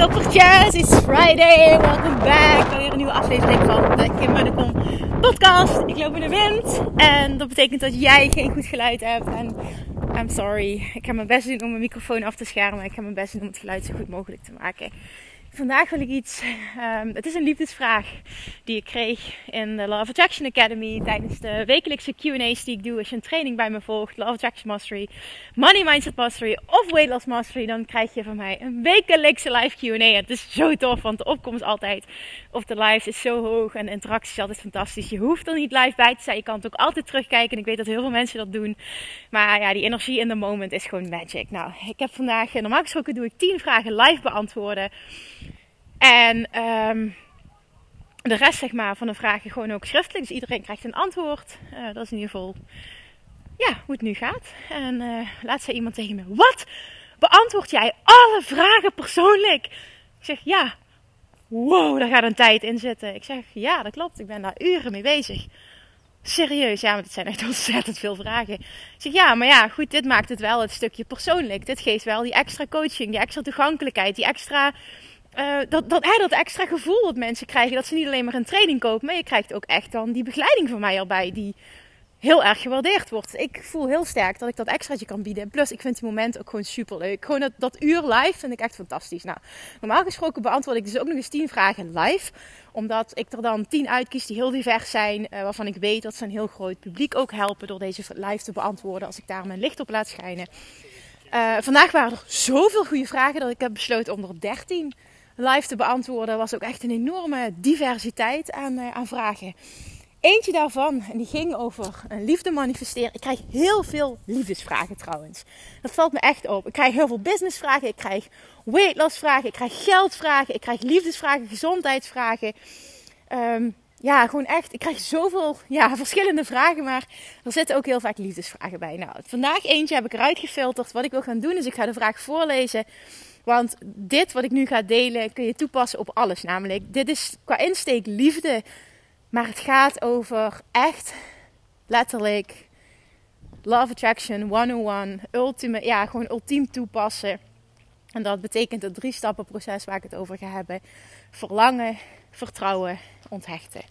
Toppertjes, it's Friday. Welcome back. Weer een nieuwe aflevering van de Kim podcast. Ik loop in de wind en dat betekent dat jij geen goed geluid hebt. En I'm sorry. Ik ga mijn best doen om mijn microfoon af te schermen. Ik ga mijn best doen om het geluid zo goed mogelijk te maken. Vandaag wil ik iets. Um, het is een liefdesvraag die ik kreeg in de Love Attraction Academy tijdens de wekelijkse QA's die ik doe. Als je een training bij me volgt, Love Attraction Mastery, Money Mindset Mastery of Weight Loss Mastery, dan krijg je van mij een wekelijkse live QA. Het is zo tof, want de opkomst altijd op de live is zo hoog en de interactie is altijd fantastisch. Je hoeft er niet live bij te zijn, je kan het ook altijd terugkijken. En ik weet dat heel veel mensen dat doen. Maar ja, die energie in the moment is gewoon magic. Nou, ik heb vandaag, normaal gesproken doe ik 10 vragen live beantwoorden. En um, de rest zeg maar, van de vragen gewoon ook schriftelijk. Dus iedereen krijgt een antwoord. Uh, dat is in ieder geval ja, hoe het nu gaat. En uh, laat zei iemand tegen me: Wat? Beantwoord jij alle vragen persoonlijk? Ik zeg ja. Wow, daar gaat een tijd in zitten. Ik zeg ja, dat klopt. Ik ben daar uren mee bezig. Serieus, ja, maar het zijn echt ontzettend veel vragen. Ik zeg ja, maar ja, goed, dit maakt het wel het stukje persoonlijk. Dit geeft wel die extra coaching, die extra toegankelijkheid, die extra uh, dat, dat, dat extra gevoel dat mensen krijgen. Dat ze niet alleen maar een training kopen. Maar je krijgt ook echt dan die begeleiding van mij erbij. Die heel erg gewaardeerd wordt. Ik voel heel sterk dat ik dat extraatje kan bieden. Plus ik vind die moment ook gewoon super leuk. Gewoon dat, dat uur live vind ik echt fantastisch. Nou, normaal gesproken beantwoord ik dus ook nog eens 10 vragen live. Omdat ik er dan 10 uitkies die heel divers zijn. Uh, waarvan ik weet dat ze een heel groot publiek ook helpen door deze live te beantwoorden. Als ik daar mijn licht op laat schijnen. Uh, vandaag waren er zoveel goede vragen dat ik heb besloten om er 13 live te beantwoorden, was ook echt een enorme diversiteit aan, aan vragen. Eentje daarvan, en die ging over een liefde manifesteren. Ik krijg heel veel liefdesvragen trouwens. Dat valt me echt op. Ik krijg heel veel businessvragen. Ik krijg weight loss vragen. Ik krijg geldvragen. Ik krijg liefdesvragen, gezondheidsvragen. Um, ja, gewoon echt. Ik krijg zoveel ja, verschillende vragen, maar er zitten ook heel vaak liefdesvragen bij. Nou, vandaag eentje heb ik eruit gefilterd. Wat ik wil gaan doen is, ik ga de vraag voorlezen. Want dit wat ik nu ga delen kun je toepassen op alles. Namelijk, dit is qua insteek liefde. Maar het gaat over echt letterlijk love attraction 101. Ultime, ja, gewoon ultiem toepassen. En dat betekent het drie stappen proces waar ik het over ga hebben. Verlangen, vertrouwen, onthechten.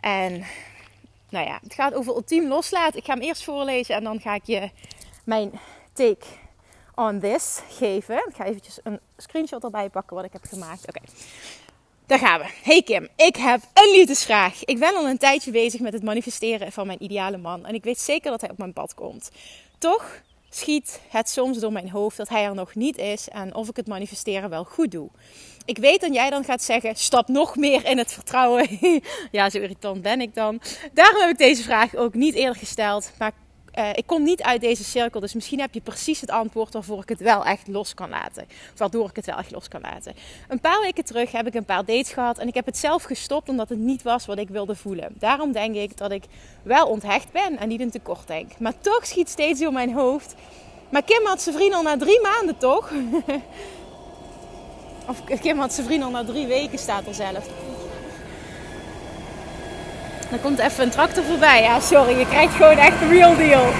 En nou ja, het gaat over ultiem loslaten. Ik ga hem eerst voorlezen en dan ga ik je mijn take on this geven. Ik ga eventjes een screenshot erbij pakken wat ik heb gemaakt. Oké, daar gaan we. Hey Kim, ik heb een liefdesvraag. Ik ben al een tijdje bezig met het manifesteren van mijn ideale man. En ik weet zeker dat hij op mijn pad komt. Toch schiet het soms door mijn hoofd dat hij er nog niet is en of ik het manifesteren wel goed doe. Ik weet dat jij dan gaat zeggen: stap nog meer in het vertrouwen. ja, zo irritant ben ik dan. Daarom heb ik deze vraag ook niet eerder gesteld. Maar uh, ik kom niet uit deze cirkel, dus misschien heb je precies het antwoord waarvoor ik het wel echt los kan laten. waardoor ik het wel echt los kan laten. Een paar weken terug heb ik een paar dates gehad en ik heb het zelf gestopt omdat het niet was wat ik wilde voelen. Daarom denk ik dat ik wel onthecht ben en niet in tekort denk. Maar toch schiet steeds door mijn hoofd. Maar Kim had zijn vriend al na drie maanden toch? of Kim had zijn vriend al na drie weken, staat er zelf. Dan komt even een tractor voorbij. Ja, sorry, je krijgt gewoon echt een real deal.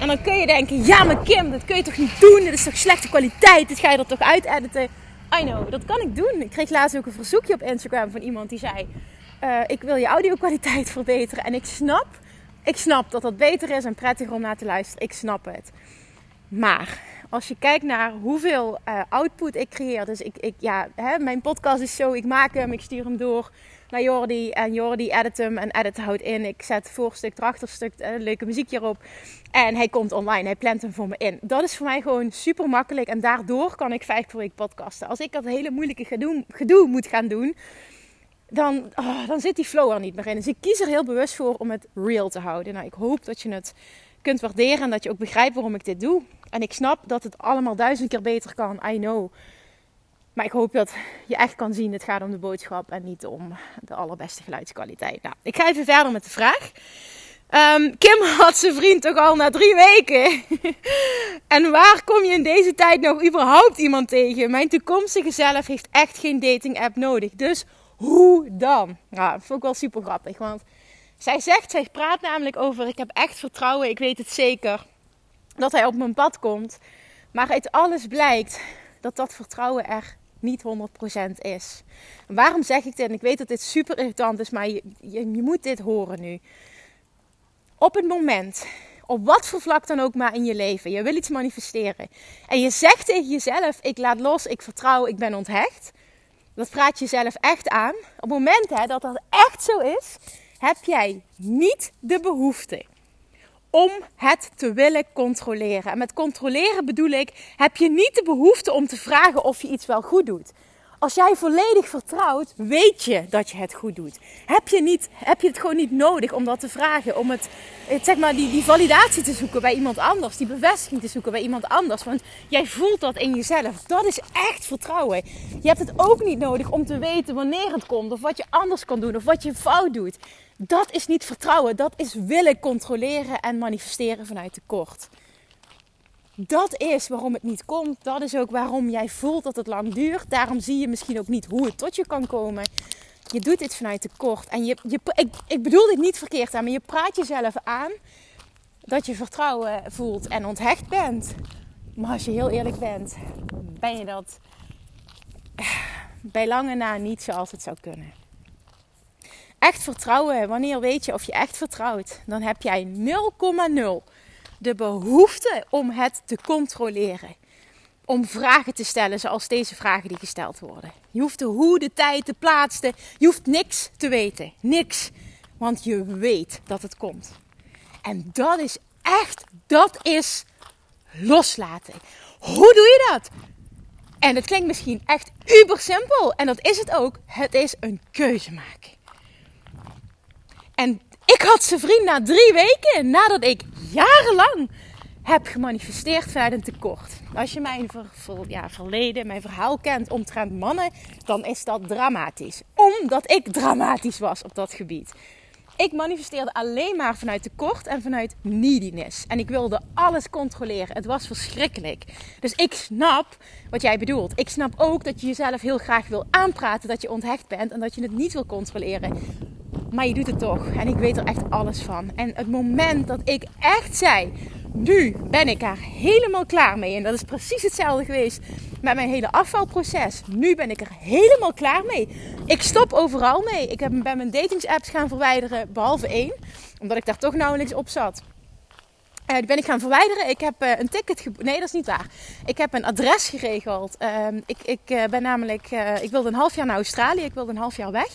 En dan kun je denken, ja maar Kim, dat kun je toch niet doen? Dit is toch slechte kwaliteit? Dit ga je er toch uit editen? I know, dat kan ik doen. Ik kreeg laatst ook een verzoekje op Instagram van iemand die zei... Uh, ik wil je audio kwaliteit verbeteren. En ik snap, ik snap dat dat beter is en prettiger om naar te luisteren. Ik snap het. Maar als je kijkt naar hoeveel uh, output ik creëer. Dus ik, ik ja, hè, mijn podcast is zo. Ik maak hem, ik stuur hem door naar Jordi. En Jordi edit hem en edit houdt in. Ik zet voorstuk, erachterstuk, uh, leuke muziek hierop. En hij komt online. Hij plant hem voor me in. Dat is voor mij gewoon super makkelijk. En daardoor kan ik vijf per week podcasten. Als ik dat hele moeilijke gedoe, gedoe moet gaan doen dan, oh, dan zit die flow er niet meer in. Dus ik kies er heel bewust voor om het real te houden. Nou, ik hoop dat je het kunt waarderen en dat je ook begrijpt waarom ik dit doe. En ik snap dat het allemaal duizend keer beter kan, I know. Maar ik hoop dat je echt kan zien, het gaat om de boodschap en niet om de allerbeste geluidskwaliteit. Nou, ik ga even verder met de vraag. Um, Kim had zijn vriend toch al na drie weken. en waar kom je in deze tijd nog überhaupt iemand tegen? Mijn toekomstige zelf heeft echt geen dating app nodig. Dus hoe dan? Nou, dat vond ik wel super grappig. Want zij zegt, zij praat namelijk over: ik heb echt vertrouwen, ik weet het zeker dat hij op mijn pad komt. Maar uit alles blijkt dat dat vertrouwen er niet 100% is. En waarom zeg ik dit? En ik weet dat dit super irritant is, maar je, je, je moet dit horen nu. Op het moment, op wat voor vlak dan ook maar in je leven, je wil iets manifesteren. En je zegt tegen jezelf: Ik laat los, ik vertrouw, ik ben onthecht. Dat praat jezelf echt aan. Op het moment hè, dat dat echt zo is, heb jij niet de behoefte om het te willen controleren. En met controleren bedoel ik, heb je niet de behoefte om te vragen of je iets wel goed doet. Als jij volledig vertrouwt, weet je dat je het goed doet. Heb je, niet, heb je het gewoon niet nodig om dat te vragen, om het, zeg maar, die, die validatie te zoeken bij iemand anders, die bevestiging te zoeken bij iemand anders. Want jij voelt dat in jezelf. Dat is echt vertrouwen. Je hebt het ook niet nodig om te weten wanneer het komt, of wat je anders kan doen, of wat je fout doet. Dat is niet vertrouwen, dat is willen controleren en manifesteren vanuit tekort. Dat is waarom het niet komt. Dat is ook waarom jij voelt dat het lang duurt. Daarom zie je misschien ook niet hoe het tot je kan komen. Je doet dit vanuit tekort. En je, je, ik, ik bedoel dit niet verkeerd aan, maar je praat jezelf aan dat je vertrouwen voelt en onthecht bent. Maar als je heel eerlijk bent, ben je dat bij lange na niet zoals het zou kunnen. Echt vertrouwen, wanneer weet je of je echt vertrouwt? Dan heb jij 0,0 de behoefte om het te controleren. Om vragen te stellen zoals deze vragen die gesteld worden. Je hoeft de hoe, de tijd, de plaats, de, je hoeft niks te weten. Niks. Want je weet dat het komt. En dat is echt, dat is loslaten. Hoe doe je dat? En het klinkt misschien echt uber simpel. En dat is het ook. Het is een keuze maken. En ik had zijn vriend na drie weken nadat ik jarenlang heb gemanifesteerd vanuit een tekort. Als je mijn ja, verleden, mijn verhaal kent omtrent mannen, dan is dat dramatisch. Omdat ik dramatisch was op dat gebied. Ik manifesteerde alleen maar vanuit tekort en vanuit neediness. En ik wilde alles controleren. Het was verschrikkelijk. Dus ik snap wat jij bedoelt. Ik snap ook dat je jezelf heel graag wil aanpraten dat je onthecht bent en dat je het niet wil controleren. Maar je doet het toch. En ik weet er echt alles van. En het moment dat ik echt zei: Nu ben ik er helemaal klaar mee. En dat is precies hetzelfde geweest met mijn hele afvalproces. Nu ben ik er helemaal klaar mee. Ik stop overal mee. Ik heb bij mijn datingsapps gaan verwijderen, behalve één, omdat ik daar toch nauwelijks op zat. Uh, die ben ik gaan verwijderen. Ik heb uh, een ticket. Nee, dat is niet waar. Ik heb een adres geregeld. Uh, ik, ik uh, ben namelijk. ik wilde een half jaar naar Australië. Ik wilde een half jaar weg.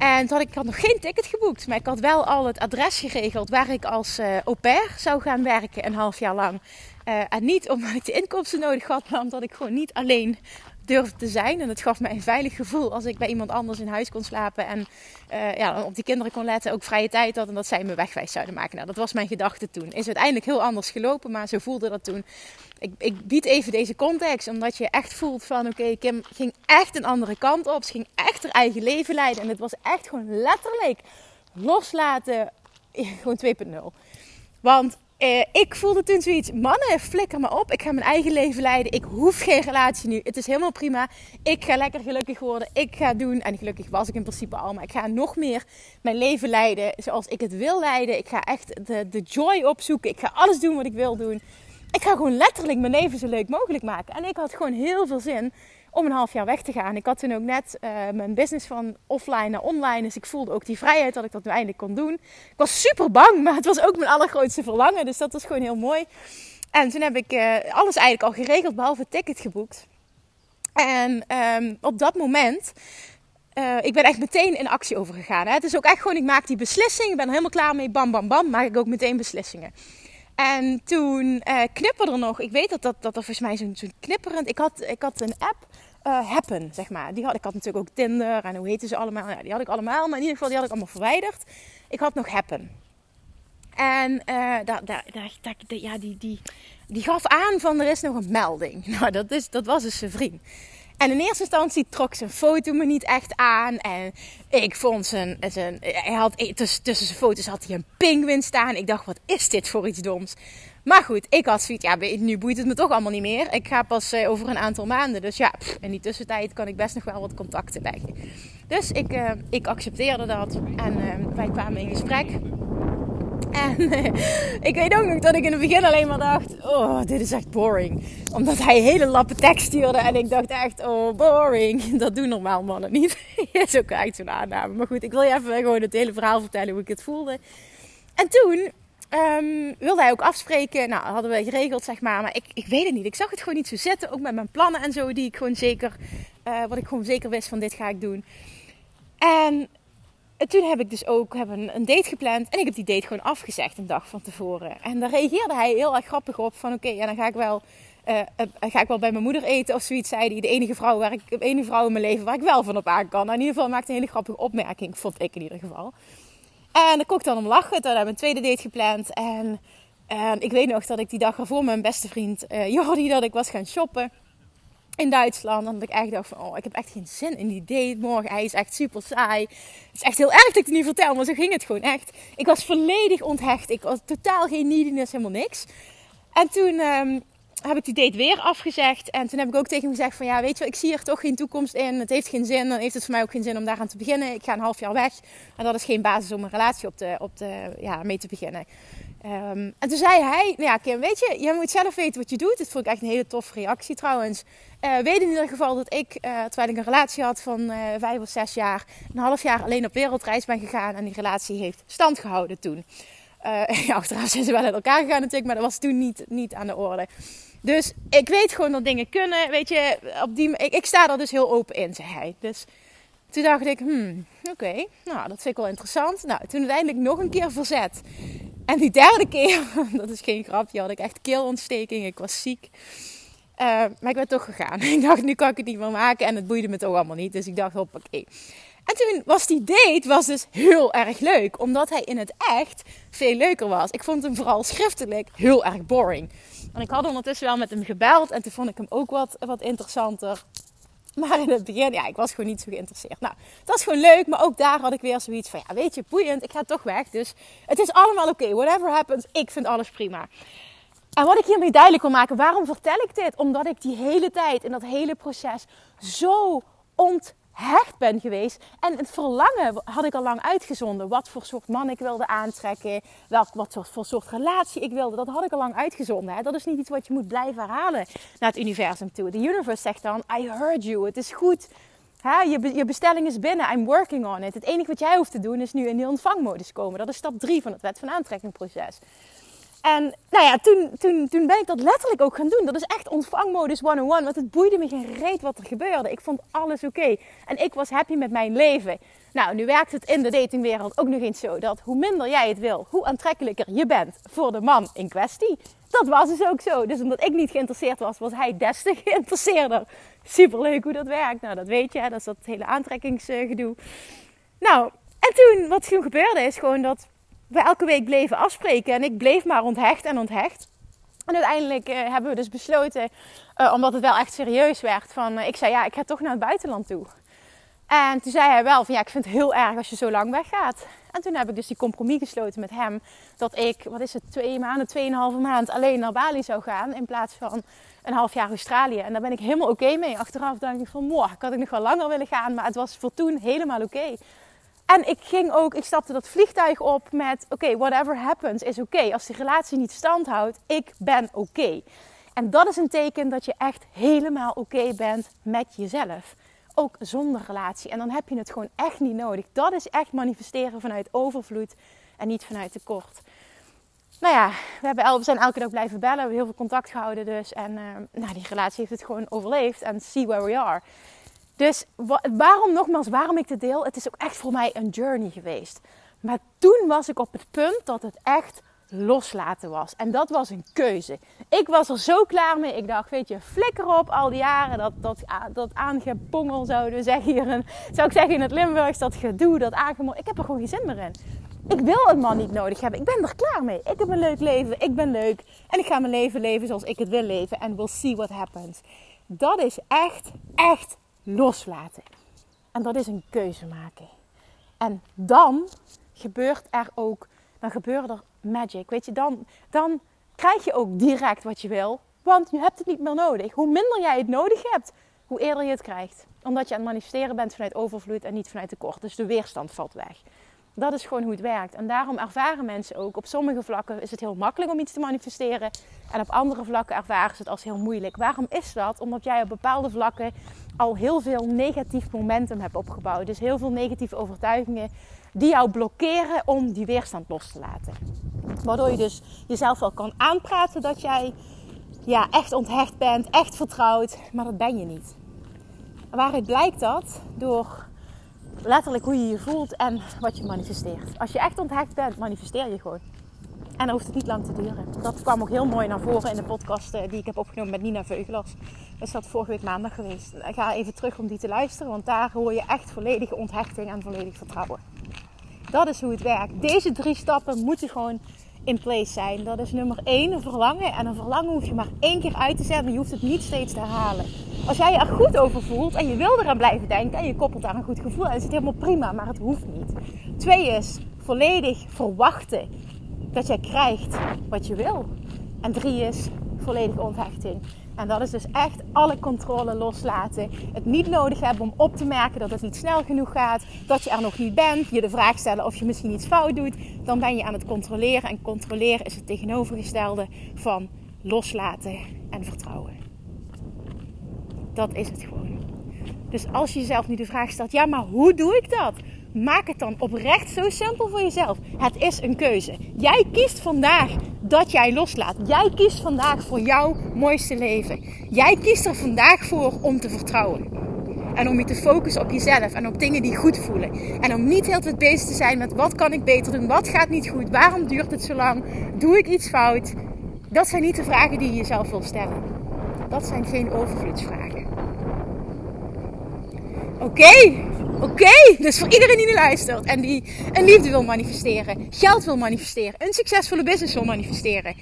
En toen had ik, had nog geen ticket geboekt. Maar ik had wel al het adres geregeld waar ik als au pair zou gaan werken. Een half jaar lang. en niet omdat ik de inkomsten nodig had. Maar omdat ik gewoon niet alleen durfde te zijn. En het gaf me een veilig gevoel als ik bij iemand anders in huis kon slapen. En uh, ja, op die kinderen kon letten, ook vrije tijd had. En dat zij me wegwijs zouden maken. Nou, dat was mijn gedachte toen. Is uiteindelijk heel anders gelopen, maar zo voelde dat toen. Ik, ik bied even deze context, omdat je echt voelt van... Oké, Kim ging echt een andere kant op. Ze ging echt haar eigen leven leiden. En het was echt gewoon letterlijk loslaten. Gewoon 2.0. Want eh, ik voelde toen zoiets, mannen, flikker me op. Ik ga mijn eigen leven leiden. Ik hoef geen relatie nu. Het is helemaal prima. Ik ga lekker gelukkig worden. Ik ga doen, en gelukkig was ik in principe al, maar ik ga nog meer mijn leven leiden zoals ik het wil leiden. Ik ga echt de, de joy opzoeken. Ik ga alles doen wat ik wil doen. Ik ga gewoon letterlijk mijn leven zo leuk mogelijk maken. En ik had gewoon heel veel zin om een half jaar weg te gaan. Ik had toen ook net uh, mijn business van offline naar online. Dus ik voelde ook die vrijheid dat ik dat nu eindelijk kon doen. Ik was super bang, maar het was ook mijn allergrootste verlangen. Dus dat was gewoon heel mooi. En toen heb ik uh, alles eigenlijk al geregeld, behalve ticket geboekt. En um, op dat moment, uh, ik ben echt meteen in actie overgegaan. Hè. Het is ook echt gewoon, ik maak die beslissing, ik ben er helemaal klaar mee, bam, bam, bam, maak ik ook meteen beslissingen. En toen uh, knipperde er nog, ik weet dat, dat, dat er volgens mij zo'n zo knipperend, ik had, ik had een app, uh, Happen, zeg maar. Die had, ik had natuurlijk ook Tinder en hoe heette ze allemaal, ja, die had ik allemaal, maar in ieder geval die had ik allemaal verwijderd. Ik had nog Happen. En daar, ja, die, die, die gaf aan van er is nog een melding. Nou, dat, is, dat was dus zijn vriend. En in eerste instantie trok zijn foto me niet echt aan. En ik vond zijn. zijn hij had, tussen, tussen zijn foto's had hij een pinguïn staan. Ik dacht, wat is dit voor iets doms? Maar goed, ik had zoiets. Ja, nu boeit het me toch allemaal niet meer. Ik ga pas uh, over een aantal maanden. Dus ja, pff, in die tussentijd kan ik best nog wel wat contacten leggen. Dus ik, uh, ik accepteerde dat. En wij kwamen in gesprek. En uh, ik weet ook nog dat ik in het begin alleen maar dacht: Oh, dit is echt boring. Omdat hij hele lappen tekst stuurde. En ik dacht echt: Oh, boring. Dat doen normaal mannen niet. is ook echt zo'n aanname. Maar goed, ik wil je even gewoon het hele verhaal vertellen hoe ik het voelde. En toen um, wilde hij ook afspreken. Nou, hadden we geregeld, zeg maar. Maar ik, ik weet het niet. Ik zag het gewoon niet zo zitten. Ook met mijn plannen en zo, die ik gewoon zeker, uh, wat ik gewoon zeker wist van dit ga ik doen. En toen heb ik dus ook hebben een date gepland. En ik heb die date gewoon afgezegd een dag van tevoren. En daar reageerde hij heel erg grappig op. Van oké, ja, dan ga ik wel... Uh, uh, ga ik wel bij mijn moeder eten of zoiets, zei hij. De enige vrouw, waar ik, de enige vrouw in mijn leven waar ik wel van op aan kan. Nou, in ieder geval maakte een hele grappige opmerking, vond ik in ieder geval. En dan kon ik dan om lachen. Toen hebben we een tweede date gepland. En, en ik weet nog dat ik die dag ervoor mijn beste vriend uh, Jordi, dat ik was gaan shoppen in Duitsland. En dat ik echt dacht van, oh, ik heb echt geen zin in die date morgen. Hij is echt super saai. Het is echt heel erg dat ik het niet vertel, maar zo ging het gewoon echt. Ik was volledig onthecht. Ik was totaal geen neediness, helemaal niks. En toen um, heb ik die date weer afgezegd. En toen heb ik ook tegen hem gezegd van, ja, weet je ik zie er toch geen toekomst in. Het heeft geen zin. Dan heeft het voor mij ook geen zin om daaraan te beginnen. Ik ga een half jaar weg. En dat is geen basis om een relatie op de, op de, ja, mee te beginnen. Um, en toen zei hij, nou ja Kim, weet je, jij moet zelf weten wat je doet. Dit vond ik echt een hele toffe reactie trouwens. Uh, weet in ieder geval dat ik, uh, terwijl ik een relatie had van uh, vijf of zes jaar, een half jaar alleen op wereldreis ben gegaan. En die relatie heeft stand gehouden toen. ja, achteraf zijn ze wel uit elkaar gegaan natuurlijk, maar dat was toen niet, niet aan de orde. Dus ik weet gewoon dat dingen kunnen. Weet je, op die, ik, sta er dus heel open in, zei hij. Dus toen dacht ik, hmm, oké, nou dat vind ik wel interessant. Nou, toen uiteindelijk nog een keer verzet. En die derde keer, dat is geen grapje, had ik echt keelontsteking. Ik was ziek. Uh, maar ik ben toch gegaan. Ik dacht, nu kan ik het niet meer maken. En het boeide me toch allemaal niet. Dus ik dacht, hoppakee. En toen was die date was dus heel erg leuk. Omdat hij in het echt veel leuker was. Ik vond hem vooral schriftelijk heel erg boring. En ik had ondertussen wel met hem gebeld. En toen vond ik hem ook wat, wat interessanter. Maar in het begin, ja, ik was gewoon niet zo geïnteresseerd. Nou, het was gewoon leuk, maar ook daar had ik weer zoiets van, ja, weet je, boeiend, ik ga toch weg. Dus het is allemaal oké, whatever happens, ik vind alles prima. En wat ik hiermee duidelijk wil maken, waarom vertel ik dit? Omdat ik die hele tijd in dat hele proces zo ont hecht ben geweest. En het verlangen had ik al lang uitgezonden. Wat voor soort man ik wilde aantrekken. Welk, wat voor soort relatie ik wilde. Dat had ik al lang uitgezonden. Hè. Dat is niet iets wat je moet blijven herhalen naar het universum toe. De universe zegt dan, I heard you. Het is goed. Hè, je, je bestelling is binnen. I'm working on it. Het enige wat jij hoeft te doen is nu in die ontvangmodus komen. Dat is stap 3 van het wet van aantrekking proces. En nou ja, toen, toen, toen ben ik dat letterlijk ook gaan doen. Dat is echt ontvangmodus 101. Want het boeide me geen reet wat er gebeurde. Ik vond alles oké. En ik was happy met mijn leven. Nou, nu werkt het in de datingwereld ook nog eens zo dat hoe minder jij het wil, hoe aantrekkelijker je bent voor de man in kwestie. Dat was dus ook zo. Dus omdat ik niet geïnteresseerd was, was hij des te geïnteresseerder. Superleuk hoe dat werkt. Nou, dat weet je. Dat is dat hele aantrekkingsgedoe. Nou, en toen, wat toen gebeurde, is gewoon dat we elke week bleven afspreken. En ik bleef maar onthecht en onthecht. En uiteindelijk uh, hebben we dus besloten, uh, omdat het wel echt serieus werd, van uh, ik zei ja, ik ga toch naar het buitenland toe. En toen zei hij wel van ja, ik vind het heel erg als je zo lang weggaat. En toen heb ik dus die compromis gesloten met hem dat ik, wat is het, twee maanden, tweeënhalve maand alleen naar Bali zou gaan in plaats van een half jaar Australië. En daar ben ik helemaal oké mee. Achteraf dacht ik van, moh, ik had ik nog wel langer willen gaan, maar het was voor toen helemaal oké. En ik ging ook, ik stapte dat vliegtuig op met: oké, whatever happens is oké. Okay. Als die relatie niet stand houdt, ik ben oké. En dat is een teken dat je echt helemaal oké bent met jezelf. Ook zonder relatie. En dan heb je het gewoon echt niet nodig. Dat is echt manifesteren vanuit overvloed en niet vanuit tekort. nou ja, we, hebben we zijn elke dag blijven bellen. We hebben heel veel contact gehouden dus. En uh, nou, die relatie heeft het gewoon overleefd. En see where we are. Dus waarom nogmaals, waarom ik dit deel? Het is ook echt voor mij een journey geweest. Maar toen was ik op het punt dat het echt loslaten was. En dat was een keuze. Ik was er zo klaar mee. Ik dacht, weet je, flikker op al die jaren. Dat, dat, dat aangepongel zouden zeggen hier. In, zou ik zeggen in het Limburgs. Dat gedoe, dat aangemol. Ik heb er gewoon geen zin meer in. Ik wil een man niet nodig hebben. Ik ben er klaar mee. Ik heb een leuk leven. Ik ben leuk. En ik ga mijn leven leven zoals ik het wil leven. En we'll see what happens. Dat is echt, echt loslaten. En dat is een keuze maken. En dan gebeurt er ook, dan gebeurt er magic. Weet je, dan, dan krijg je ook direct wat je wil. Want je hebt het niet meer nodig. Hoe minder jij het nodig hebt, hoe eerder je het krijgt. Omdat je aan het manifesteren bent vanuit overvloed en niet vanuit tekort. Dus de weerstand valt weg. Dat is gewoon hoe het werkt. En daarom ervaren mensen ook, op sommige vlakken is het heel makkelijk om iets te manifesteren. En op andere vlakken ervaren ze het als heel moeilijk. Waarom is dat? Omdat jij op bepaalde vlakken al heel veel negatief momentum hebt opgebouwd. Dus heel veel negatieve overtuigingen die jou blokkeren om die weerstand los te laten. Waardoor je dus jezelf wel kan aanpraten dat jij ja, echt onthecht bent, echt vertrouwd, maar dat ben je niet. Waaruit blijkt dat? Door letterlijk hoe je je voelt en wat je manifesteert. Als je echt onthecht bent, manifesteer je gewoon. En dan hoeft het niet lang te duren. Dat kwam ook heel mooi naar voren in de podcast eh, die ik heb opgenomen met Nina Veugelas. is dat vorige week maandag geweest. Ik ga even terug om die te luisteren, want daar hoor je echt volledige onthechting en volledig vertrouwen. Dat is hoe het werkt. Deze drie stappen moeten gewoon in place zijn. Dat is nummer één, een verlangen. En een verlangen hoef je maar één keer uit te zetten. Je hoeft het niet steeds te herhalen. Als jij je er goed over voelt en je wil eraan blijven denken en je koppelt daar een goed gevoel aan, is het helemaal prima, maar het hoeft niet. Twee is volledig verwachten dat jij krijgt wat je wil. En drie is volledige onthechting. En dat is dus echt alle controle loslaten. Het niet nodig hebben om op te merken dat het niet snel genoeg gaat. Dat je er nog niet bent. Je de vraag stellen of je misschien iets fout doet. Dan ben je aan het controleren. En controleren is het tegenovergestelde van loslaten en vertrouwen. Dat is het gewoon. Dus als je jezelf nu de vraag stelt: ja, maar hoe doe ik dat? Maak het dan oprecht zo simpel voor jezelf. Het is een keuze. Jij kiest vandaag dat jij loslaat. Jij kiest vandaag voor jouw mooiste leven. Jij kiest er vandaag voor om te vertrouwen. En om je te focussen op jezelf en op dingen die goed voelen. En om niet heel tijd bezig te zijn met wat kan ik beter doen, wat gaat niet goed, waarom duurt het zo lang, doe ik iets fout. Dat zijn niet de vragen die je jezelf wil stellen. Dat zijn geen overvloedsvragen. Oké, oké. Dus voor iedereen die nu luistert en die een liefde wil manifesteren, geld wil manifesteren, een succesvolle business wil manifesteren.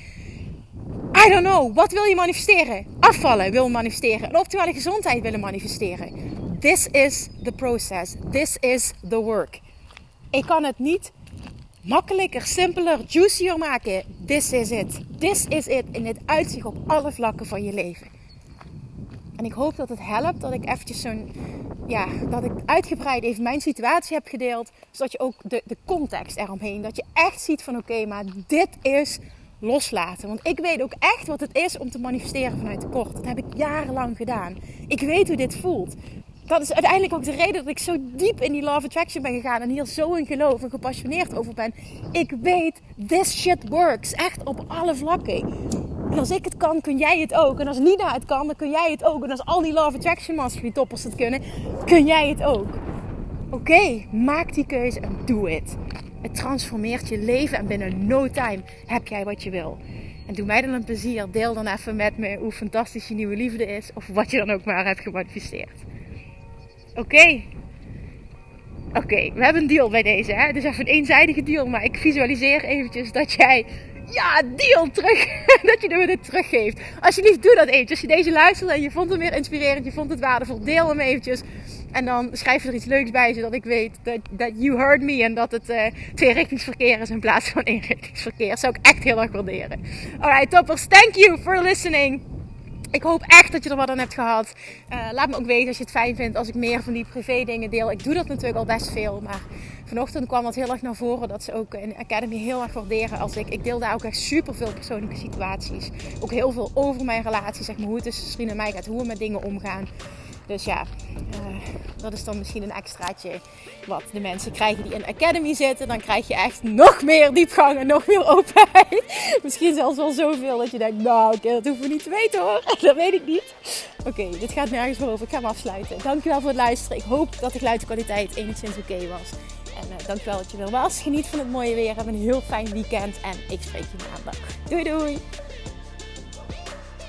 I don't know. Wat wil je manifesteren? Afvallen wil manifesteren. Een optimale gezondheid willen manifesteren. This is the process. This is the work. Ik kan het niet makkelijker, simpeler, juicier maken. This is it. This is it. In het uitzicht op alle vlakken van je leven. En ik hoop dat het helpt dat ik eventjes zo'n, ja, dat ik uitgebreid even mijn situatie heb gedeeld. Zodat je ook de, de context eromheen, dat je echt ziet van oké, maar dit is loslaten. Want ik weet ook echt wat het is om te manifesteren vanuit tekort. Dat heb ik jarenlang gedaan. Ik weet hoe dit voelt. Dat is uiteindelijk ook de reden dat ik zo diep in die of Attraction ben gegaan. En hier zo in geloof en gepassioneerd over ben. Ik weet, this shit works. Echt op alle vlakken. En als ik het kan, kun jij het ook. En als Nina het kan, dan kun jij het ook. En als al die Love Attraction Mastery toppers het kunnen, kun jij het ook. Oké, maak die keuze en doe het. Het transformeert je leven en binnen no time heb jij wat je wil. En doe mij dan een plezier. Deel dan even met me hoe fantastisch je nieuwe liefde is. Of wat je dan ook maar hebt gemanifesteerd. Oké. Oké, we hebben een deal bij deze. Hè? Het is even een eenzijdige deal. Maar ik visualiseer eventjes dat jij ja, deal terug. dat je hem teruggeeft. Alsjeblieft, doe dat eventjes. Als je deze luistert en je vond het weer inspirerend, je vond het waardevol, deel hem eventjes. En dan schrijf er iets leuks bij, zodat ik weet dat, dat you heard me. En dat het uh, tweerichtingsverkeer is in plaats van eenrichtingsverkeer. Dat zou ik echt heel erg waarderen. Alright, toppers. Thank you for listening. Ik hoop echt dat je er wat aan hebt gehad. Uh, laat me ook weten als je het fijn vindt als ik meer van die privé dingen deel. Ik doe dat natuurlijk al best veel. Maar vanochtend kwam dat heel erg naar voren. Dat ze ook in de Academy heel erg waarderen als ik... Ik deel daar ook echt super veel persoonlijke situaties. Ook heel veel over mijn relatie. Zeg maar hoe het tussen Srien en mij gaat. Hoe we met dingen omgaan. Dus ja, uh, dat is dan misschien een extraatje wat de mensen krijgen die in de academy zitten. Dan krijg je echt nog meer diepgang en nog meer openheid. misschien zelfs wel zoveel dat je denkt, nou oké, dat hoeven we niet te weten hoor. dat weet ik niet. Oké, dit gaat nergens meer over. Ik ga hem afsluiten. Dankjewel voor het luisteren. Ik hoop dat de geluidskwaliteit enigszins oké was. En uh, dankjewel dat je er was. Geniet van het mooie weer. Heb een heel fijn weekend. En ik spreek je maandag. Doei doei!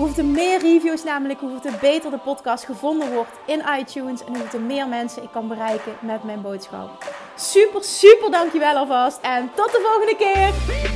Hoeveel er meer reviews namelijk, hoeveel beter de podcast gevonden wordt in iTunes. En hoeveel meer mensen ik kan bereiken met mijn boodschap. Super, super dankjewel alvast. En tot de volgende keer.